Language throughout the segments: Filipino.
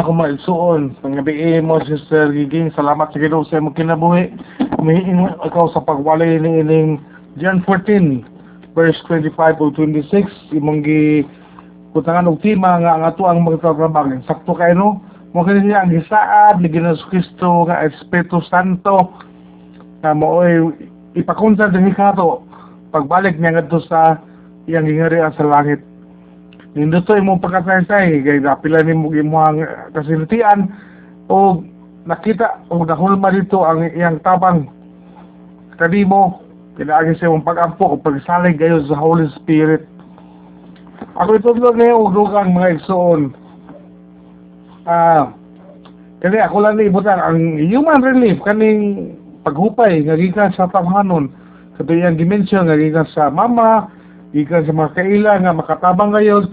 ako maigsuon. Pangabi mo, Sister Giging, salamat sa Ginoo sa imong kinabuhi. Umihin ikaw sa pagwalay ni ining John 14, verse 25 o 26, imong gi kutangan og tema nga ang ato ang magtatrabaho. Sakto kay no? Mo kini siya ang gisaad ni Ginoong Kristo nga Espiritu Santo na mooy ipakunsa dinhi kato pagbalik niya ngadto sa iyang gingarian sa langit. Nindot to imong pagkataysay kay napila nimo imong kasinatian o nakita o nahulma dito ang iyang tabang kanimo kinaagi sa imong pag-ampo o pagsalig kayo sa Holy Spirit. Ako ito lang ngayon udugang mga igsoon. Ah, kasi ako lang naibutan ang human relief kaning paghupay nga gikan sa tamahanon sa iyang dimensyon nga gikan sa mama gikan sa mga kaila nga makatabang ngayon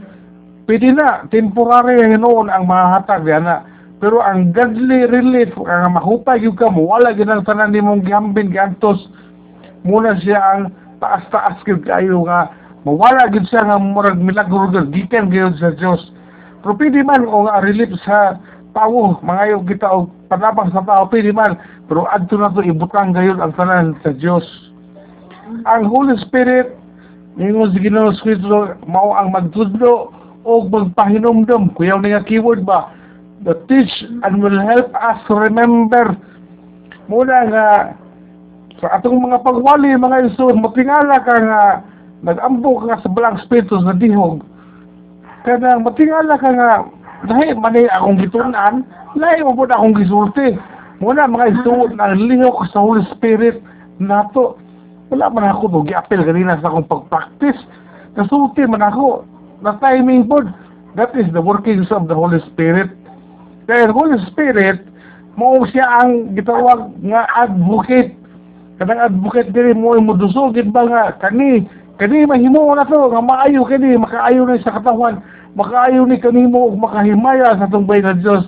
pwede na temporary noon ang mahatag diyan na pero ang godly relief ang mahupay yung ka mo wala ginang tanan nimong gihambin giantos. Muna siya ang taas-taas gyud kayo nga mawala gid siya nga murag milagro gyud gikan gyud sa Dios pero pwede man o nga relief sa tao mangayo kita og panabang sa tao pwede man. Pero adto na to ibutang gayud ang tanan sa Dios ang Holy Spirit Ningon si Ginoong Kristo mao ang magtudlo o magpahinomdom. Kuyaw na nga keyword ba? The teach and will help us to remember. Muna nga sa atong mga pagwali, mga isun, matingala ka nga nag-ambo ka sa balang spiritus na dihog. Kaya matingala ka nga dahil mani akong gitunan, lahi mo po na akong gisulti. Muna mga isun, ang lihok sa Holy Spirit nato wala man ako to giapil kanina sa akong pag-practice kasulti man ako na timing po that is the workings of the Holy Spirit. Kaya the Holy Spirit mo siya ang gitawag nga advocate. Kanang advocate diri mo mo dusugid ba nga kani kani mahimo na to nga maayo kani makaayo na sa katawan makaayo ni kanimo ug makahimaya sa bayan ng Dios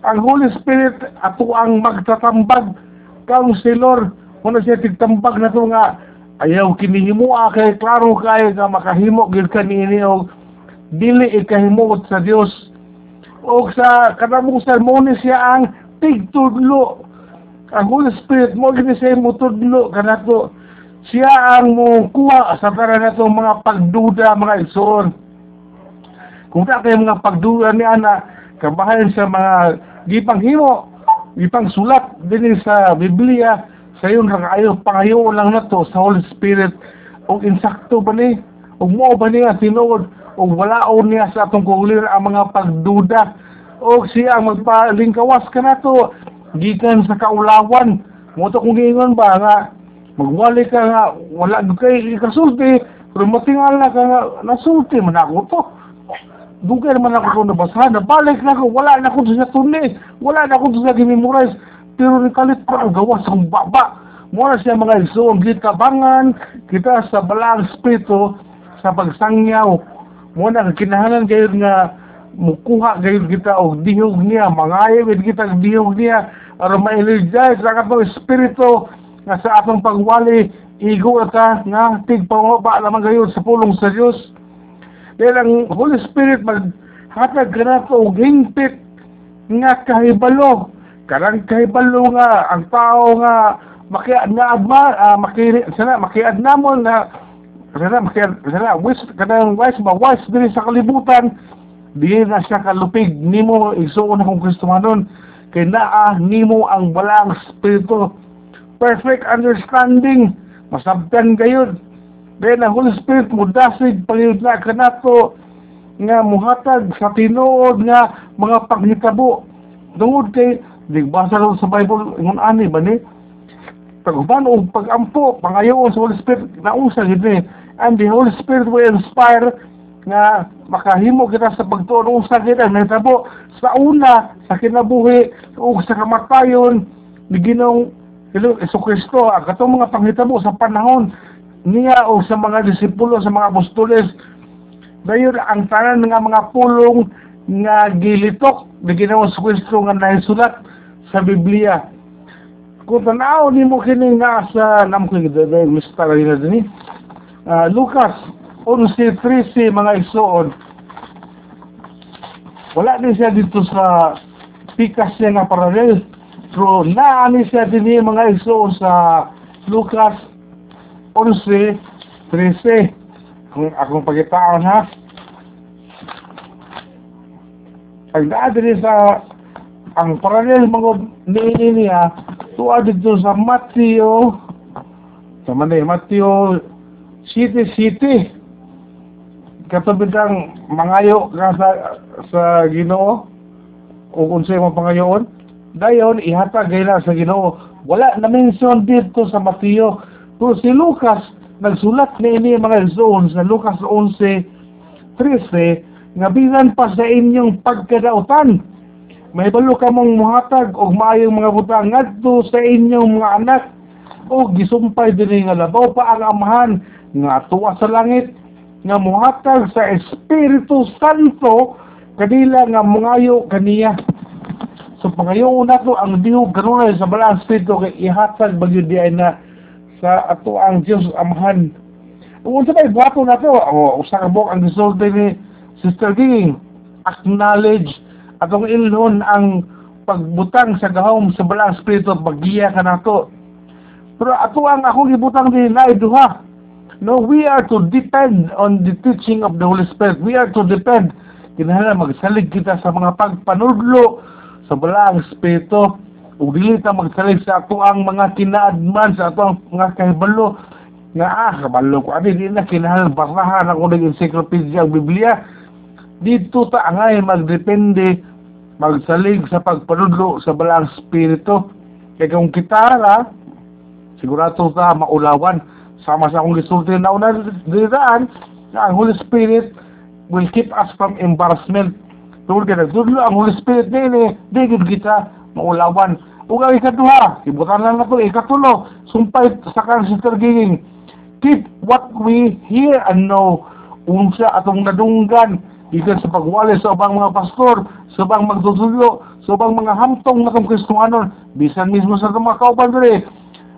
ang Holy Spirit ato ang magtatambag. Counselor Muna siya tigtambag na to nga ayaw kinihimo kay klaro kay nga makahimo gid kanini og dili ikahimot sa Dios og sa kanamong sermone siya ang tigtudlo. Ang Holy Spirit mo gini siya mo tudlo kanato siya ang mo kuha sa tara na mga pagduda mga igsoon kung ta kay mga pagduda ni ana kabahan sa mga gipanghimo gipang sulat dinhi sa Biblia sayon ra kaayo pangayo lang na to sa Holy Spirit. O insakto ba ni? O mo ba niya tinuod o wala o niya sa atong kulir ang mga pagduda? O siya ang magpalingkawas ka na to. Gikan sa kaulawan. Mo to kung giingon ba nga magwali ka nga wala kay kasulti pero matingal na ka nga nasulti man ako to. Dugay naman ako kung nabasahan, nabalik na ako, wala na ako sa tunni, wala na ako sa gimemorize, pero nikalit pa ang gawa sa baba. Muna siya mga igsoon, gitabangan kita sa balang espiritu sa pagsangyaw. Muna kinahanan kayo nga mukuha kayo kita o dihog niya, mangayaw kita ang dihog niya, para ma-energize ang atong espiritu nga sa atong pagwali, igo ka nga tigpangaba naman kayo sa pulong sa Diyos. Dahil ang Holy Spirit maghatag ka na ito og hingpit nga kahibalo karang kahibalo nga ang tao nga makiad nga adma uh, maki sana makiad namon na sana makiad sana wis kanang wise ba wise diri sa kalibutan di na siya kalupig nimo igsuon akong Kristohanon kay naa nimo ang balang espiritu. Perfect understanding masabtan gayud. Then ang Holy Spirit mo dasig pangiyod na kanato nga muhatag sa tinuod nga mga panghitabo. Tungod kay digbasa ro sa Bible ngun ani ba ni? Paghuban og pagampo pangayoon sa Holy Spirit naunsa gid ni. And the Holy Spirit will inspire nga makahimo kita sa pagtuon unsa gid ang nahitabo sa una sa kinabuhi ug sa kamatayon ni Ginoong Hesus Kristo ang katong mga panghitabo sa panahon niya o sa mga disipulo, sa mga apostoles, dayon ang tanan nga mga pulong nga gilitok na ginawa sa Kristo nga nahisulat sa Biblia. Kung tanaw ni mo kini nga sa namko gid Mr. Rina dinhi. Uh, Lucas 11:13 mga isuon. wala din siya dito sa pikas niya nga paralel. Pero naani siya din yung mga iso sa Lucas 11, 13. Kung akong pagitaan ha. Ang daan din sa ang paralel mga niini niya tuwa dito sa Matthew. Sa manay Matthew City City. Katubid ang mangayo ka sa, sa Ginoo. O kung sa'yo mga pangayoon. Dayon ihatag gayla sa Ginoo. Wala na mention dito sa Mateo pero si Lucas nagsulat ni ini mga zone sa Lucas 11 13 nga bilan pa sa inyong pagkadautan may balo ka mong muhatag og maayong mga butang ngadto sa inyong mga anak. O gisumpay dinhi nga labaw pa ang amahan nga tuwa sa langit nga muhatag sa Espiritu Santo kanila nga mungayo kaniya. So pangayon nato ang Diyo kanunay sa balang Espiritu kay ihatag bagyo di na sa ato ang Dios amahan. Kung sa may buhato na to, o, usa ka ang gisulti ni Sister Ging, acknowledge atong ilhon ang pagbutang sa gahom sa balang espiritu paggiya ka nato. Pero ato ang akong gibutang din na duha. No, we are to depend on the teaching of the Holy Spirit. We are to depend. Kinahanglan magsalig kita sa mga pagpanudlo sa balang espiritu. Ug dili ta magsalig sa ato ang mga kinaadman sa ato ang mga kahibalo nga ah, kabalo ko ani di na kinahanglan basahan ako ng encyclopedia ang Biblia. Dito ta angay magdepende magsalig sa pagpanudlo sa balang espiritu. Kaya kung kita ra, sigurado ta maulawan. Sama sa akong gisulti na una didaan, na ang Holy Spirit will keep us from embarrassment. Tungkol ka nagdudlo, ang Holy Spirit na ini, di kita maulawan. Ug ang ikaduha, ibutan lang na to, ikatulo, sumpay sa kang Sister Giging, keep what we hear and know. Unsa atong nadunggan, ikan sa pagwali sa ubang mga pastor, sa ubang magtutulo, sa ubang mga hamtong na kong bisan mismo sa itong mga kauban diri.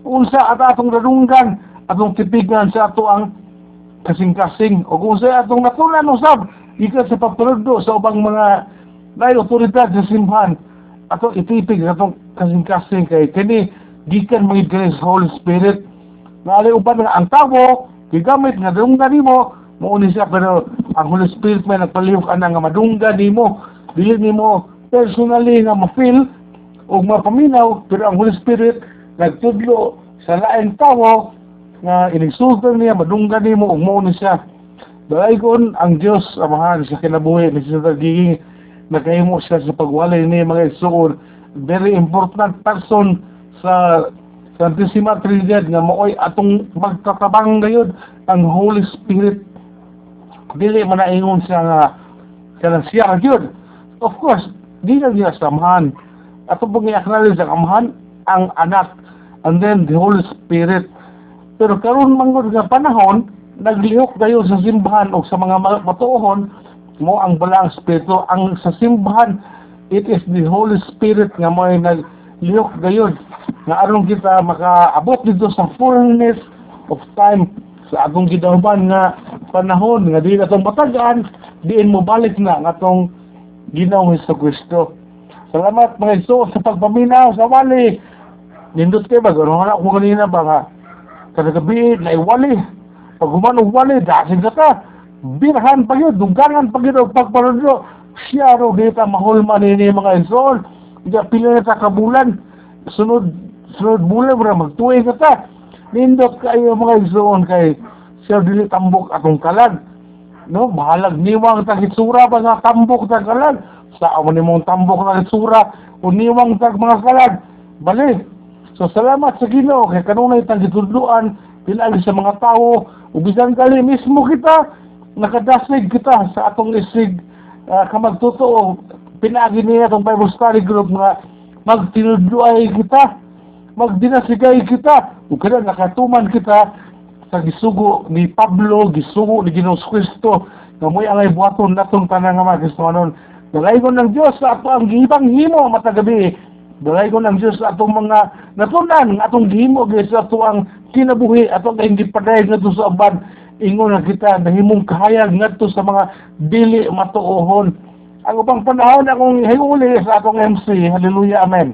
Unsa at atong nadunggan, atong tipigan sa ato ang kasing-kasing, o kung sa atong natulan usab, ikan sa pagtulog sa ubang mga may otoridad sa simbahan, ato itipig sa atong kasing-kasing. Kay kini gikan mga sa Holy Spirit na uban nga ang tao gigamit nga dunggan nimo mauni siya pero ang Holy Spirit may nagpalihok ana nga madunggan nimo dili nimo personally nga ma-feel o mapaminaw pero ang Holy Spirit nagtudlo sa laing tao nga inigsultan niya madunggan nimo ug mauni siya. Dalaygon ang Dios amahan sa kinabuhi ni Sister Giging nakahimo siya sa pagwalay ni mga igsuon very important person sa Santissima Trinidad nga maoy atong magtatabang gayud ang Holy Spirit. Dili man na ingon siya nga kanang siya gyud of course di na niya samahan. Ato pong i-acknowledge ang amahan ang anak and then the Holy Spirit. Pero karon mangod nga panahon naglihok kayo sa simbahan o sa mga matuohon mo ang balang espiritu ang sa simbahan it is the Holy Spirit nga mo naglihok gayud nga aron kita makaabot dito sa fullness of time. Sa atong gidahuban nga panahon nga di atong matagaan diin mo balik na nga atong Ginoong Hesus Kristo. Salamat mga Iso sa pagpaminaw sa wali. Nindot kay ba? Ganoon na ko kanina ba nga kada gabi na iwali pag humanog wali dasig ka ta. Birahan pa yun dugangan pa yun pagpanulo siya ro dita mahulman ini mga isol Diya pila na ta kabulan. Sunod sunod bulan ra magtuig ka ta. Nindot kayo mga igsoon kay siya dili tambok atong kalag no bahalag niwang tag itsura ba sa tambok tag kalag sa amo nimong tambok na itsura o niwang tag mga kalag bali so salamat sa Ginoo kay kanunay tag gitudluan pinagi sa mga tao ubisan kali mismo kita nakadasig kita sa atong isig uh, kamagtotoo pinagi niya itong Bible Study Group nga magtinudluay kita magdinasigay kita. Ug kada nakatuman kita sa gisugo ni Pablo gisugo ni Ginoong Kristo. Nga mo'y angay buhaton natong tanan nga mga Kristohanon dalaygon ng Dios sa ato ang gihibang himo matagabi. Dalaygon ng Dios sa atong mga natunan nga atong gihimo sa ato ang kinabuhi ato ang hindi paday ngadto sa uban. Ingon na kita nahimong kahayag ngadto sa mga dili matuohon. Ang upang panahon akong hiuli sa atong MC. Hallelujah, Amen.